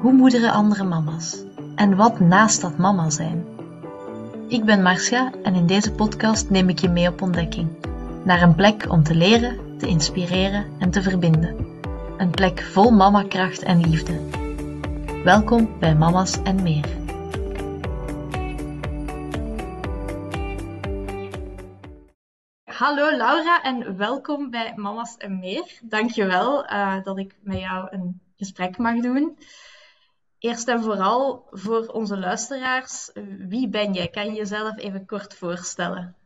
Hoe moederen andere mama's? En wat naast dat mama zijn? Ik ben Marcia en in deze podcast neem ik je mee op ontdekking. Naar een plek om te leren, te inspireren en te verbinden. Een plek vol mamakracht en liefde. Welkom bij Mama's en meer. Hallo Laura en welkom bij Mama's en meer. Dankjewel uh, dat ik met jou een gesprek mag doen. Eerst en vooral voor onze luisteraars, wie ben jij? Kan je jezelf even kort voorstellen?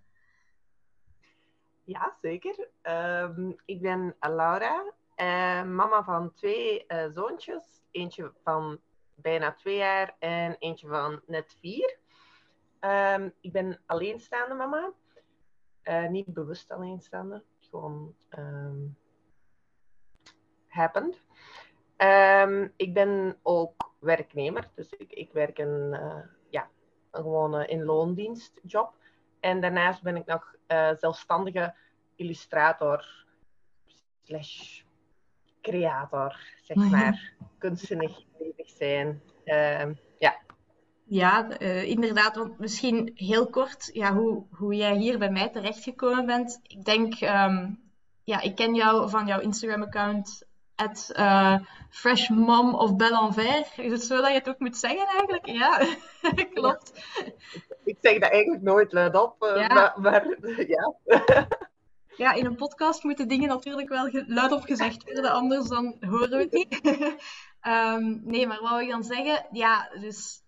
Ja, zeker. Uh, ik ben Laura, uh, mama van twee uh, zoontjes. Eentje van bijna twee jaar en eentje van net vier. Um, ik ben alleenstaande mama. Uh, niet bewust alleenstaande, gewoon um, happened. Um, ik ben ook werknemer, dus ik, ik werk een, uh, ja, een gewone in loondienstjob. En daarnaast ben ik nog uh, zelfstandige illustrator slash creator, zeg maar. Kunstzinnig bezig zijn. Uh, ja. Ja, uh, inderdaad. Want misschien heel kort, ja, hoe, hoe jij hier bij mij terechtgekomen bent. Ik denk, um, ja, ik ken jou van jouw Instagram-account at uh, Fresh Mom of Bellenvers. Is het zo dat je het ook moet zeggen eigenlijk? Ja, klopt. Ik zeg dat eigenlijk nooit luid op, uh, ja. maar, maar ja. ja, in een podcast moeten dingen natuurlijk wel luid op gezegd worden, anders dan horen we het niet. um, nee, maar wat wil ik dan zeggen? Ja, dus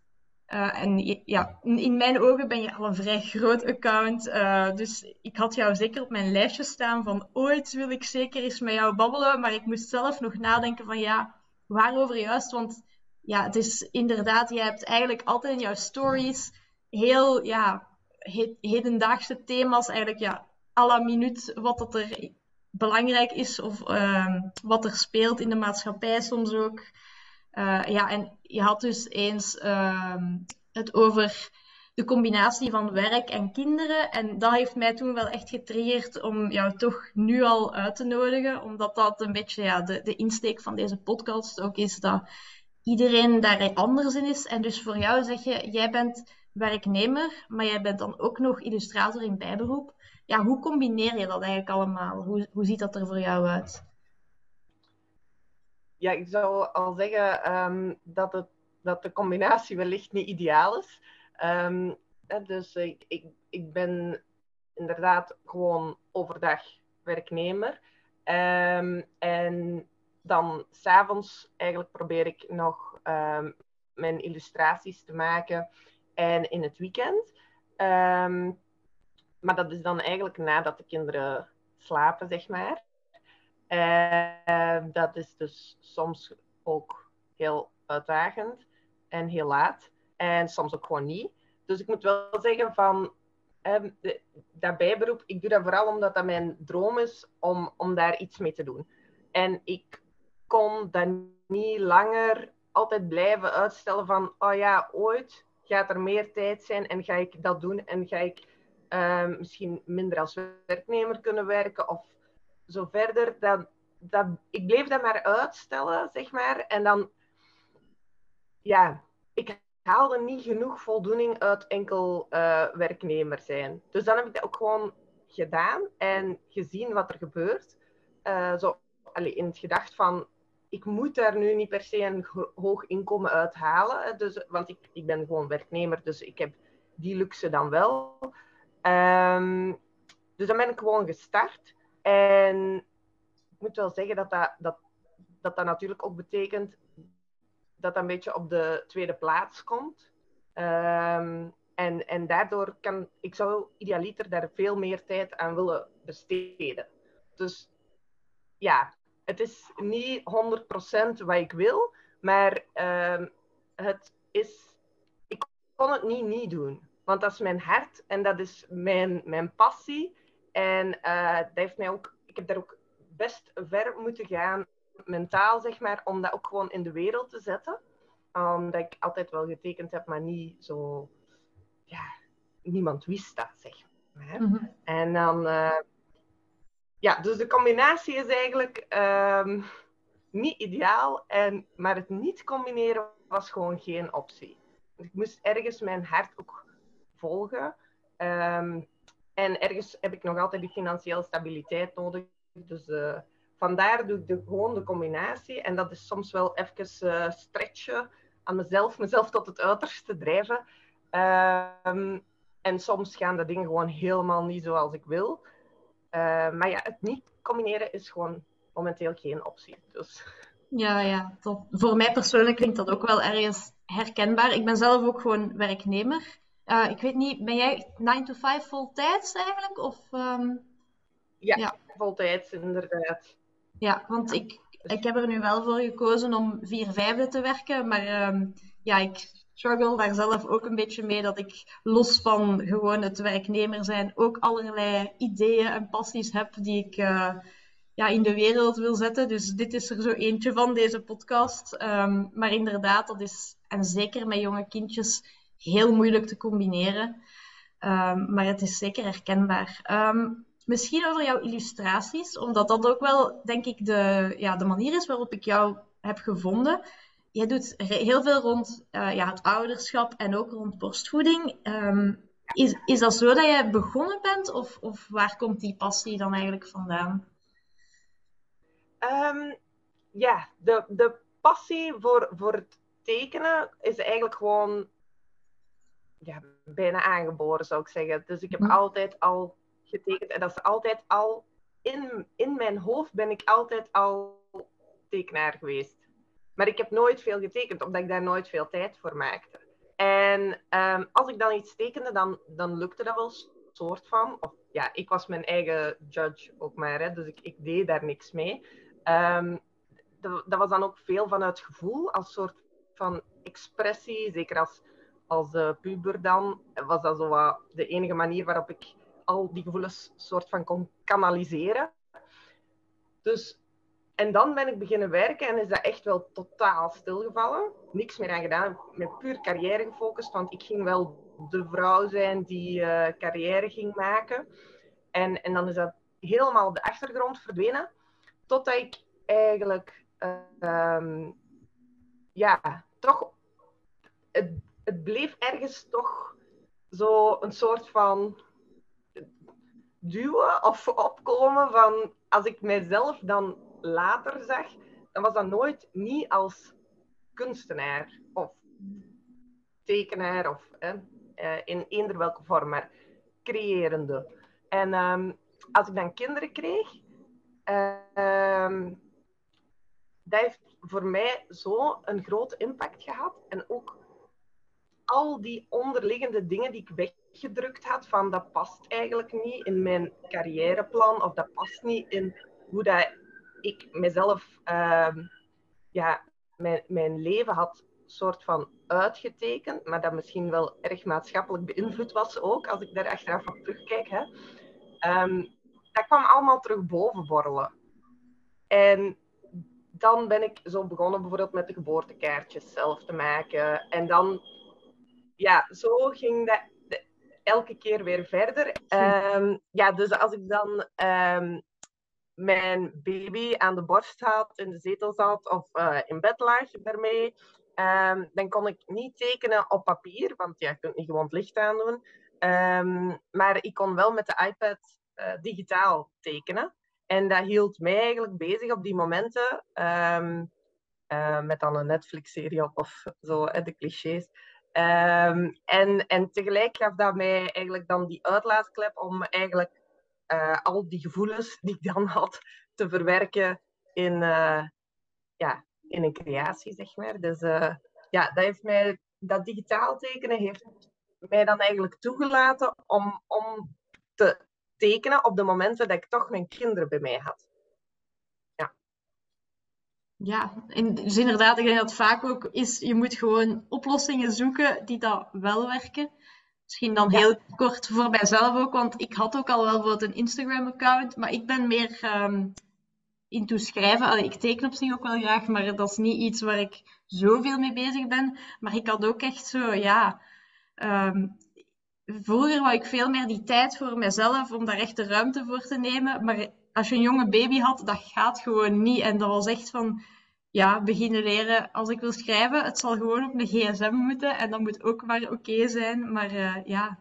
uh, en ja, in mijn ogen ben je al een vrij groot account. Uh, dus ik had jou zeker op mijn lijstje staan van ooit wil ik zeker eens met jou babbelen. Maar ik moest zelf nog nadenken van ja, waarover juist? Want ja, het is inderdaad, je hebt eigenlijk altijd in jouw stories heel ja, hedendaagse thema's. Eigenlijk ja, à la minuut wat dat er belangrijk is of uh, wat er speelt in de maatschappij soms ook. Uh, ja, en je had dus eens uh, het over de combinatie van werk en kinderen. En dat heeft mij toen wel echt getriggerd om jou toch nu al uit te nodigen. Omdat dat een beetje ja, de, de insteek van deze podcast ook is dat iedereen daar anders in is. En dus voor jou zeg je, jij bent werknemer, maar jij bent dan ook nog illustrator in bijberoep. Ja, hoe combineer je dat eigenlijk allemaal? Hoe, hoe ziet dat er voor jou uit? Ja, ik zou al zeggen um, dat, het, dat de combinatie wellicht niet ideaal is. Um, dus ik, ik, ik ben inderdaad gewoon overdag werknemer. Um, en dan s'avonds eigenlijk probeer ik nog mijn illustraties te maken. En in het weekend. maar dat is dan eigenlijk nadat de kinderen slapen, zeg maar. Uh, dat is dus soms ook heel uitdagend en heel laat. En soms ook gewoon niet. Dus ik moet wel zeggen van um, de, dat bijberoep, ik doe dat vooral omdat dat mijn droom is om, om daar iets mee te doen. En ik kon dat niet langer altijd blijven uitstellen van, oh ja, ooit gaat er meer tijd zijn en ga ik dat doen en ga ik um, misschien minder als werknemer kunnen werken of zo verder, dat, dat, ik bleef dat maar uitstellen, zeg maar. En dan, ja, ik haalde niet genoeg voldoening uit enkel uh, werknemer zijn. Dus dan heb ik dat ook gewoon gedaan en gezien wat er gebeurt. Uh, zo, allee, in het gedacht van, ik moet daar nu niet per se een hoog inkomen uithalen. Dus, want ik, ik ben gewoon werknemer, dus ik heb die luxe dan wel. Um, dus dan ben ik gewoon gestart. En ik moet wel zeggen dat dat, dat, dat, dat natuurlijk ook betekent dat dat een beetje op de tweede plaats komt. Um, en, en daardoor kan ik zou idealiter daar veel meer tijd aan willen besteden. Dus ja, het is niet 100% wat ik wil, maar um, het is, ik kon het niet niet doen. Want dat is mijn hart en dat is mijn, mijn passie. En uh, dat heeft mij ook, ik heb daar ook best ver moeten gaan, mentaal zeg maar, om dat ook gewoon in de wereld te zetten. Omdat ik altijd wel getekend heb, maar niet zo, ja, niemand wist dat, zeg maar. Mm -hmm. En dan, uh, ja, dus de combinatie is eigenlijk um, niet ideaal, en, maar het niet combineren was gewoon geen optie. Ik moest ergens mijn hart ook volgen. Ehm, en ergens heb ik nog altijd die financiële stabiliteit nodig. Dus uh, vandaar doe ik gewoon de combinatie. En dat is soms wel even uh, stretchen aan mezelf, mezelf tot het uiterste drijven. Um, en soms gaan de dingen gewoon helemaal niet zoals ik wil. Uh, maar ja, het niet combineren is gewoon momenteel geen optie. Dus. Ja, ja. Voor mij persoonlijk klinkt dat ook wel ergens herkenbaar. Ik ben zelf ook gewoon werknemer. Uh, ik weet niet, ben jij 9 to 5 voltijds eigenlijk? Of, um... ja, ja, voltijds inderdaad. Ja, want ik, ik heb er nu wel voor gekozen om vier vijfde te werken. Maar um, ja, ik struggle daar zelf ook een beetje mee dat ik los van gewoon het werknemer zijn ook allerlei ideeën en passies heb die ik uh, ja, in de wereld wil zetten. Dus dit is er zo eentje van, deze podcast. Um, maar inderdaad, dat is, en zeker met jonge kindjes, heel moeilijk te combineren. Um, maar het is zeker herkenbaar. Um, misschien over jouw illustraties, omdat dat ook wel, denk ik, de, ja, de manier is waarop ik jou heb gevonden. Jij doet heel veel rond uh, ja, het ouderschap en ook rond borstvoeding. Um, is, is dat zo dat jij begonnen bent of, of waar komt die passie dan eigenlijk vandaan? Ja, de, de passie voor, voor het tekenen is eigenlijk gewoon ja, bijna aangeboren, zou ik zeggen. Dus ik heb hm. altijd al getekend en dat is altijd al in, in mijn hoofd ben ik altijd al tekenaar geweest. Maar ik heb nooit veel getekend, omdat ik daar nooit veel tijd voor maakte. En um, als ik dan iets tekende, dan, dan lukte dat wel soort van. Of ja, ik was mijn eigen judge ook maar, hè, dus ik, ik deed daar niks mee. Um, dat, dat, was dan ook veel vanuit gevoel, als soort van expressie. Zeker als, als uh, puber dan, was dat zo wat de enige manier waarop ik al die gevoelens soort van kon kanaliseren. Dus en dan ben ik beginnen werken en is dat echt wel totaal stilgevallen. Niks meer aan gedaan. Met puur carrière gefocust, want ik ging wel de vrouw zijn die uh, carrière ging maken. En, en dan is dat helemaal op de achtergrond verdwenen. Totdat ik eigenlijk, um, ja, toch, het, het bleef ergens toch zo een soort van duwen of opkomen van als ik mijzelf dan later zag, dan was dat nooit niet als kunstenaar of tekenaar of eh, in eender welke vorm, maar creërende. En um, als ik dan kinderen kreeg, uh, dat heeft voor mij zo een grote impact gehad. En ook al die onderliggende dingen die ik weggedrukt had, van dat past eigenlijk niet in mijn carrièreplan of dat past niet in hoe dat ik mezelf, uh, ja, mijn, mijn leven had soort van uitgetekend, maar dat misschien wel erg maatschappelijk beïnvloed was ook, als ik daar achteraf op terugkijk. Hè. Um, dat kwam allemaal terug boven borrelen. En dan ben ik zo begonnen bijvoorbeeld met de geboortekaartjes zelf te maken. En dan, ja, zo ging dat elke keer weer verder. Um, ja, dus als ik dan um, mijn baby aan de borst had, in de zetel zat of uh, in bed lag daarmee, um, dan kon ik niet tekenen op papier, want ja, je kunt niet gewoon het licht aandoen. Maar ik kon wel met de iPad uh, digitaal tekenen. En dat hield mij eigenlijk bezig op die momenten, uh, met dan een Netflix-serie op of zo, de clichés. En, en tegelijk gaf dat mij eigenlijk dan die uitlaatklep om eigenlijk uh, al die gevoelens die ik dan had te verwerken in, uh, ja, in een creatie, zeg maar. Dus uh, ja, dat, heeft mij, dat digitaal tekenen heeft mij dan eigenlijk toegelaten om, om te tekenen op de momenten dat ik toch mijn kinderen bij mij had. Ja. En dus inderdaad, ik denk dat het vaak ook is, je moet gewoon oplossingen zoeken die dat wel werken. Misschien dan heel kort voor mijzelf ook, want ik had ook al wel bijvoorbeeld een Instagram-account, maar ik ben meer um, in toeschrijven. Allee, ik teken op zich ook wel graag, maar dat is niet iets waar ik zoveel mee bezig ben. Maar ik had ook echt zo, ja. Um, vroeger wou ik veel meer die tijd voor mezelf om daar echt de ruimte voor te nemen. Maar als je een jonge baby had, dat gaat gewoon niet. En dat was echt van ja, beginnen leren als ik wil schrijven. Het zal gewoon op een gsm moeten en dat moet ook maar oké zijn. Maar uh, ja.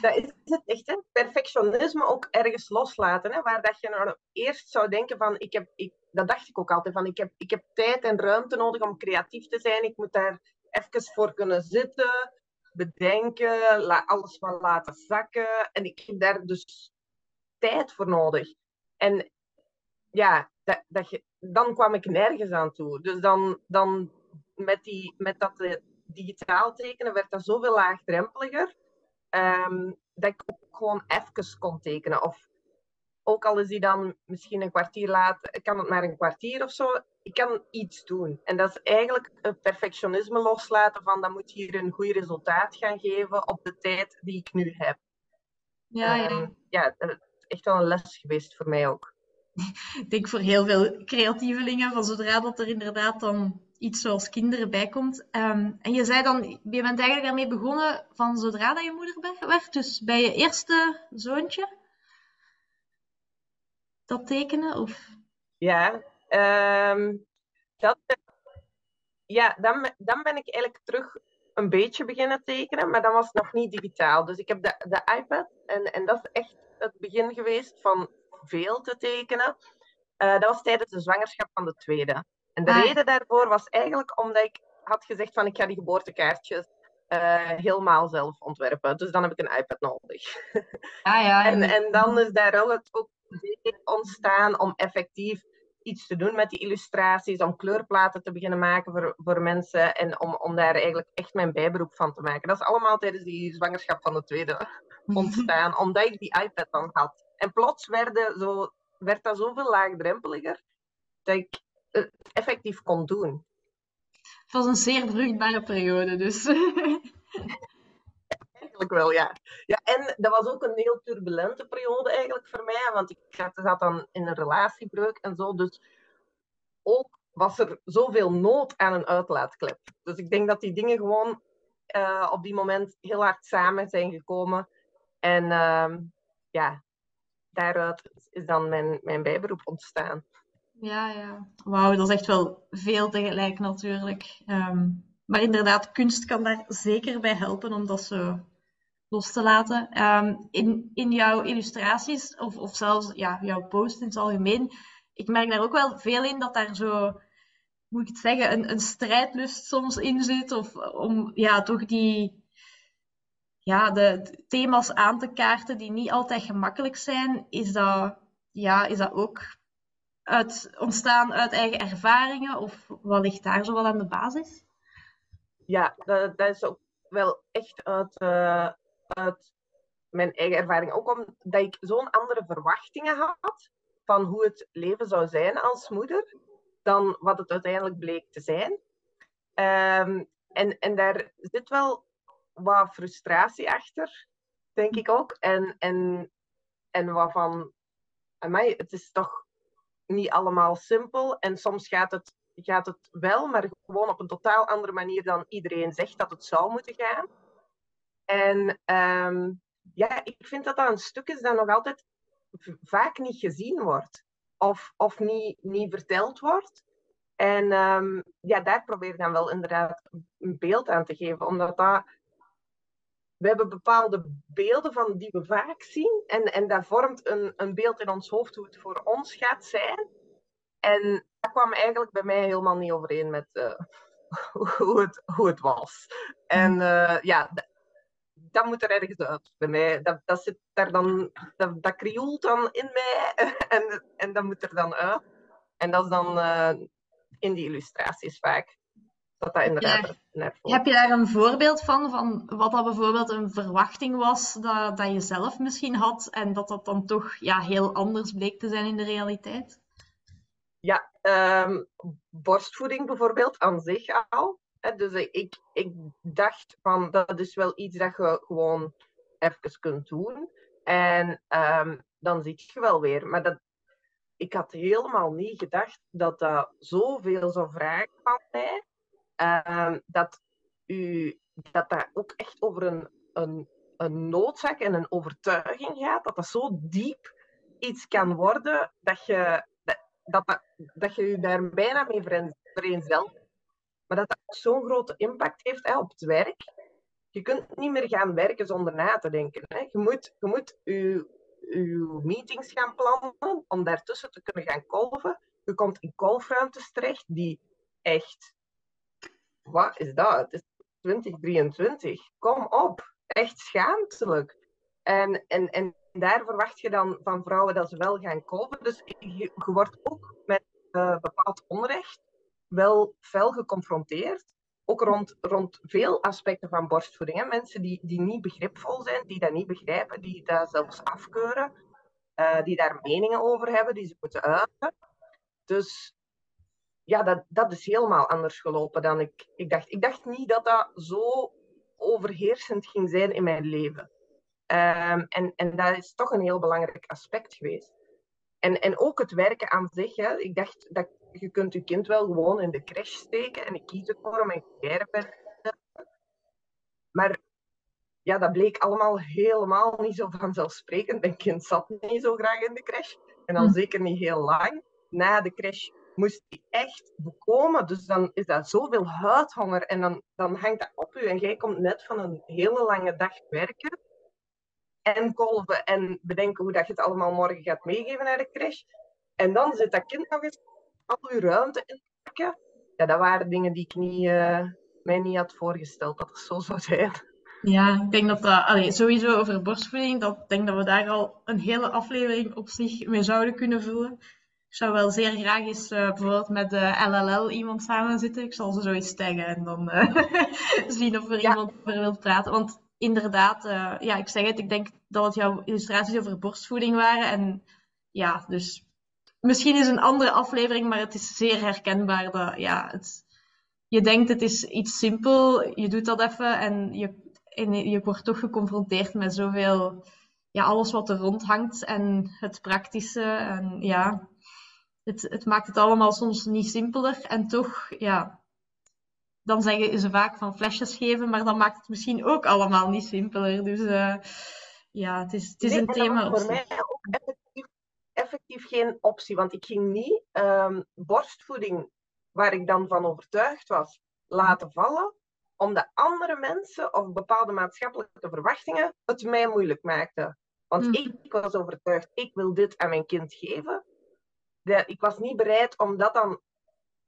Dat is het echt, hè? Perfectionisme ook ergens loslaten. Hè? Waar dat je nou eerst zou denken van, ik heb, ik, dat dacht ik ook altijd, van ik heb, ik heb tijd en ruimte nodig om creatief te zijn. Ik moet daar even voor kunnen zitten, bedenken, alles wel laten zakken. En ik heb daar dus tijd voor nodig. En ja, dat, dat je, dan kwam ik nergens aan toe. Dus dan, dan met, die, met dat eh, digitaal tekenen werd dat zoveel laagdrempeliger. Um, dat ik ook gewoon even kon tekenen. Of ook al is die dan misschien een kwartier laat, kan het maar een kwartier of zo. Ik kan iets doen. En dat is eigenlijk het perfectionisme loslaten van dat moet hier een goed resultaat gaan geven op de tijd die ik nu heb. Ja, ja. Um, ja, echt wel een les geweest voor mij ook. Ik denk voor heel veel creatievelingen, van zodra dat er inderdaad dan iets zoals kinderen bij komt. Um, en je zei dan, je bent eigenlijk daarmee begonnen van zodra dat je moeder werd, dus bij je eerste zoontje? Dat tekenen? Of? Ja, um, dat, ja dan, dan ben ik eigenlijk terug een beetje beginnen tekenen, maar dan was het nog niet digitaal. Dus ik heb de, de iPad en, en dat is echt het begin geweest van veel te tekenen. Uh, dat was tijdens de zwangerschap van de tweede. En de ah. reden daarvoor was eigenlijk omdat ik had gezegd van ik ga die geboortekaartjes uh, helemaal zelf ontwerpen. Dus dan heb ik een iPad nodig. Ah, ja, en, en dan is daar ook, ook ontstaan om effectief iets te doen met die illustraties, om kleurplaten te beginnen maken voor, voor mensen en om, om daar eigenlijk echt mijn bijberoep van te maken. Dat is allemaal tijdens die zwangerschap van de tweede ontstaan, omdat ik die iPad dan had. En plots werden zo, werd dat zoveel laagdrempeliger dat ik het effectief kon doen. Het was een zeer vruchtbare periode, dus. eigenlijk wel, ja. ja. En dat was ook een heel turbulente periode eigenlijk voor mij, want ik zat dan in een relatiebreuk en zo, dus ook was er zoveel nood aan een uitlaatklep. Dus ik denk dat die dingen gewoon uh, op die moment heel hard samen zijn gekomen. En uh, ja, daaruit is dan mijn, mijn bijberoep ontstaan. Ja, ja. Wauw, dat is echt wel veel tegelijk natuurlijk. Um, maar inderdaad, kunst kan daar zeker bij helpen om dat zo los te laten. Um, in, in jouw illustraties, of, of zelfs ja, jouw post in het algemeen, ik merk daar ook wel veel in dat daar zo, moet ik het zeggen, een, een strijdlust soms in zit. Of om ja, toch die, ja, de thema's aan te kaarten die niet altijd gemakkelijk zijn. Is dat, ja, is dat ook uit, ontstaan uit eigen ervaringen? Of wat ligt daar zo wel aan de basis? Ja, dat, dat is ook wel echt uit, uh, uit mijn eigen ervaring. Ook omdat ik zo'n andere verwachtingen had van hoe het leven zou zijn als moeder, dan wat het uiteindelijk bleek te zijn. Um, en, en daar zit wel wat frustratie achter, denk ik ook. En, en, en waarvan, aan mij, het is toch niet allemaal simpel. En soms gaat het, gaat het wel, maar gewoon op een totaal andere manier dan iedereen zegt dat het zou moeten gaan. En um, ja, ik vind dat dat een stuk is dat nog altijd vaak niet gezien wordt. Of, of niet, niet verteld wordt. En um, ja, daar probeer ik dan wel inderdaad een beeld aan te geven. Omdat dat... We hebben bepaalde beelden van die we vaak zien. En, en dat vormt een, een beeld in ons hoofd hoe het voor ons gaat zijn. En dat kwam eigenlijk bij mij helemaal niet overeen met uh, hoe, het, hoe het was. En uh, ja, dat moet er ergens uit bij mij. Dat, dat zit daar dan, dat, dat krioelt dan in mij en, en dat moet er dan uit. En dat is dan uh, in die illustraties vaak. Dat dat inderdaad ja. Heb je daar een voorbeeld van, van wat dat bijvoorbeeld een verwachting was dat, dat je zelf misschien had en dat dat dan toch ja, heel anders bleek te zijn in de realiteit? Ja, um, borstvoeding bijvoorbeeld aan zich al dus ik, ik dacht van dat is wel iets dat je gewoon even kunt doen. En um, dan zie je wel weer. Maar dat, ik had helemaal niet gedacht dat dat zoveel zou vragen van mij. Um, dat, u, dat dat ook echt over een, een, een noodzaak en een overtuiging gaat. Dat dat zo diep iets kan worden dat je dat, dat, dat je je daar bijna mee vereenzelvigt. Maar dat dat zo'n grote impact heeft hè, op het werk. Je kunt niet meer gaan werken zonder na te denken. Hè. Je moet je, moet je, je meetings gaan plannen om daartussen te kunnen gaan kolven. Je komt in kolfruimtes terecht die echt... Wat is dat? Het is 2023. Kom op. Echt schaamtelijk. En, en, en daar verwacht je dan van vrouwen dat ze wel gaan kolven. Dus je, wordt ook met uh, bepaald onrecht wel fel geconfronteerd. Ook rond, rond veel aspecten van borstvoeding. Hè. Mensen die, die niet begripvol zijn, die dat niet begrijpen, die dat zelfs afkeuren, uh, die daar meningen over hebben, die ze moeten uiten. Dus ja, dat, dat is helemaal anders gelopen dan ik, ik dacht. Ik dacht niet dat dat zo overheersend ging zijn in mijn leven. Um, en, en dat is toch een heel belangrijk aspect geweest. En, en ook het werken aan zich. Hè. Ik dacht dat je kunt je kind wel gewoon in de crash steken en ik kies ervoor om een carrière te Maar ja, dat bleek allemaal helemaal niet zo vanzelfsprekend. Mijn kind zat niet zo graag in de crash. En dan hm. zeker niet heel lang. Na de crash moest hij echt bekomen. Dus dan is dat zoveel huidhonger en dan, dan hangt dat op u. En jij komt net van een hele lange dag werken. En kolven en bedenken hoe dat je het allemaal morgen gaat meegeven naar de crash. En dan zit dat kind nog eens al uw ruimte in pakken. Ja, dat waren dingen die ik niet, uh, mij niet had voorgesteld dat het zo zou zijn. Ja, ik denk dat dat, allee, sowieso over borstvoeding, dat, ik denk dat we daar al een hele aflevering op zich mee zouden kunnen vullen. Ik zou wel zeer graag eens uh, bijvoorbeeld met de LLL iemand samen zitten. Ik zal ze zoiets taggen en dan uh, zien of er ja. iemand over wil praten. Want inderdaad, uh, ja, ik zeg het, ik denk dat het jouw illustraties over borstvoeding waren. En ja, dus misschien is een andere aflevering, maar het is zeer herkenbaar dat ja, het, je denkt het is iets simpel, je doet dat even en je, en je wordt toch geconfronteerd met zoveel, ja, alles wat er rond hangt en het praktische. En ja, het, het maakt het allemaal soms niet simpeler en toch, ja, dan zeggen ze vaak van flesjes geven, maar dan maakt het misschien ook allemaal niet simpeler. Dus uh, ja, het is, het is een thema. Voor mij ook effectief, effectief, geen optie, want ik ging niet um, borstvoeding, waar ik dan van overtuigd was, laten vallen, omdat andere mensen of bepaalde maatschappelijke verwachtingen het mij moeilijk maakten. Want mm. ik was overtuigd, ik wil dit aan mijn kind geven. De, ik was niet bereid om dat dan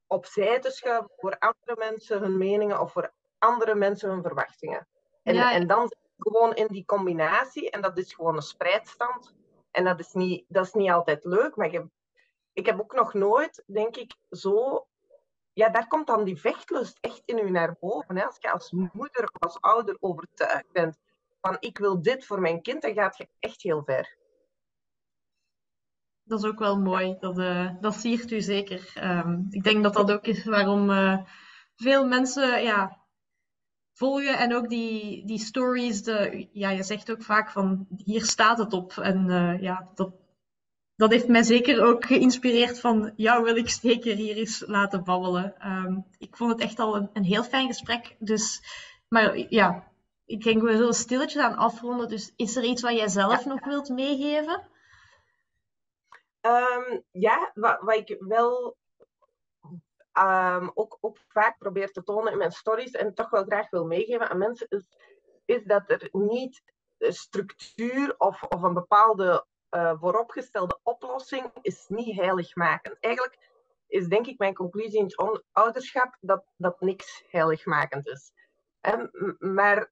opzij te schuiven voor andere mensen hun meningen of voor andere mensen hun verwachtingen. En, en dan gewoon in die combinatie, en dat is gewoon een spreidstand. En dat is niet, dat is niet altijd leuk, maar je, ik heb ook nog nooit, denk ik, zo. Ja, daar komt dan die vechtlust echt in u naar boven. Hè? Als je als moeder of als ouder overtuigd bent van ik wil dit voor mijn kind, dan gaat je echt heel ver dat is ook wel mooi. Dat, uh, dat siert u zeker. Um, ik denk dat dat ook is waarom uh, veel mensen ja, volgen en ook die, die stories. De, ja, je zegt ook vaak van hier staat het op. En uh, ja, dat, dat heeft mij zeker ook geïnspireerd van jou wil ik zeker hier eens laten babbelen. Um, ik vond het echt al een, een heel fijn gesprek. Dus, maar ja, ik denk we zullen stilletjes aan afronden. Dus is er iets wat jij zelf nog wilt meegeven? Um, ja, wat, wat, ik wel um, ook, vaak probeer te tonen in mijn stories en toch wel graag wil meegeven aan mensen, is, is dat er niet structuur of, of een bepaalde uh, vooropgestelde oplossing is niet heiligmakend. Eigenlijk is denk ik mijn conclusie in het ouderschap dat, dat niks heiligmakend is. Maar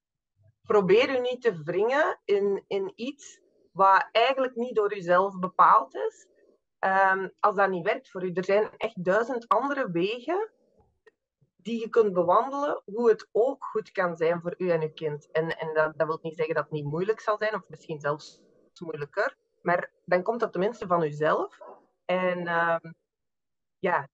probeer u niet te wringen in, in iets wat eigenlijk niet door uzelf bepaald is, Um, als dat niet werkt voor u, er zijn echt duizend andere wegen die je kunt bewandelen, hoe het ook goed kan zijn voor u en uw kind. En, en dat, dat wil niet zeggen dat het niet moeilijk zal zijn, of misschien zelfs moeilijker, maar dan komt dat tenminste van uzelf. En um, ja,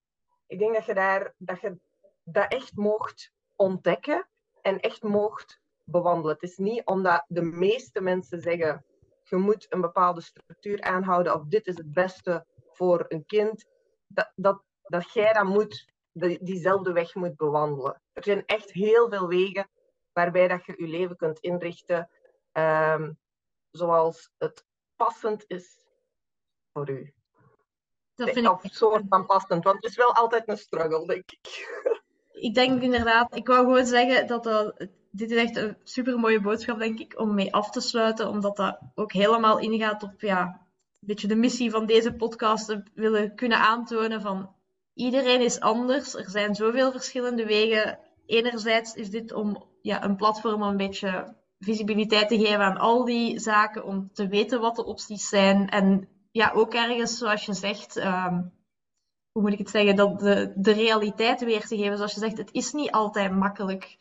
ik denk dat je, daar, dat je dat echt mocht ontdekken en echt mocht bewandelen. Het is niet omdat de meeste mensen zeggen, je moet een bepaalde structuur aanhouden of dit is het beste voor een kind, dat, dat, dat jij dan moet, diezelfde weg moet bewandelen. Er zijn echt heel veel wegen waarbij dat je je leven kunt inrichten um, zoals het passend is voor u. Dat vind of ik... soort van passend, want het is wel altijd een struggle, denk ik. Ik denk inderdaad, ik wou gewoon zeggen dat dat, dit is echt een super mooie boodschap, denk ik, om mee af te sluiten, omdat dat ook helemaal ingaat op ja, een beetje de missie van deze podcast, willen kunnen aantonen van iedereen is anders, er zijn zoveel verschillende wegen. Enerzijds is dit om ja, een platform om een beetje visibiliteit te geven aan al die zaken, om te weten wat de opties zijn. En ja, ook ergens, zoals je zegt, ehm, hoe moet ik het zeggen, dat de, de realiteit weer te geven. Zoals je zegt, het is niet altijd makkelijk.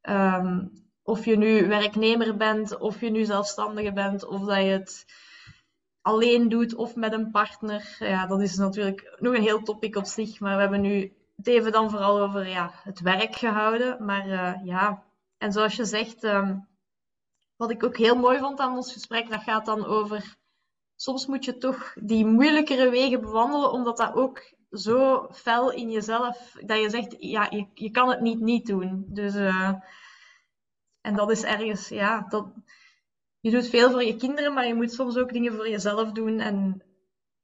Ehm, of je nu werknemer bent, of je nu zelfstandige bent, of dat je het alleen doet of met een partner. Ja, dat is natuurlijk nog een heel topic op zich. Maar we hebben nu het even dan vooral over ja, het werk gehouden. Maar uh, ja, en zoals je zegt, um, wat ik ook heel mooi vond aan ons gesprek, dat gaat dan over. Soms moet je toch die moeilijkere wegen bewandelen, omdat dat ook zo fel in jezelf, dat je zegt, ja, je, je kan het niet niet doen. Dus, uh, en dat is ergens, ja, dat, je doet veel voor je kinderen, maar je moet soms ook dingen voor jezelf doen. En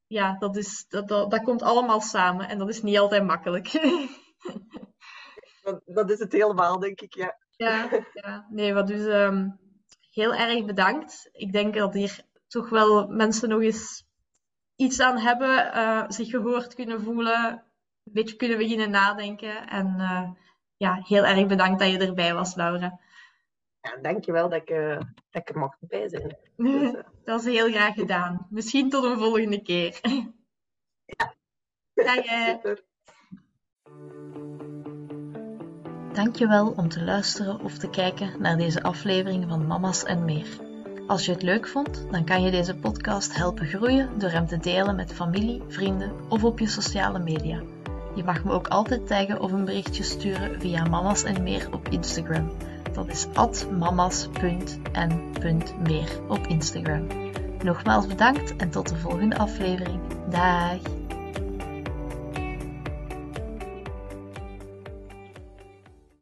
ja, dat, is, dat, dat, dat komt allemaal samen en dat is niet altijd makkelijk. dat, dat is het helemaal, denk ik, ja. Ja, ja. nee, wat dus um, heel erg bedankt. Ik denk dat hier toch wel mensen nog eens iets aan hebben, uh, zich gehoord kunnen voelen, een beetje kunnen beginnen nadenken. En uh, ja, heel erg bedankt dat je erbij was, Laura. Ja, dankjewel dat ik, uh, dat ik er mocht bij zijn. Dus, dat is heel graag gedaan. Misschien tot een volgende keer. Ja. Dag. Super. Dankjewel om te luisteren of te kijken naar deze aflevering van Mama's en meer. Als je het leuk vond, dan kan je deze podcast helpen groeien door hem te delen met familie, vrienden of op je sociale media. Je mag me ook altijd taggen of een berichtje sturen via Mama's en meer op Instagram. Dat is mamas.en.meer op Instagram. Nogmaals bedankt en tot de volgende aflevering. Dag!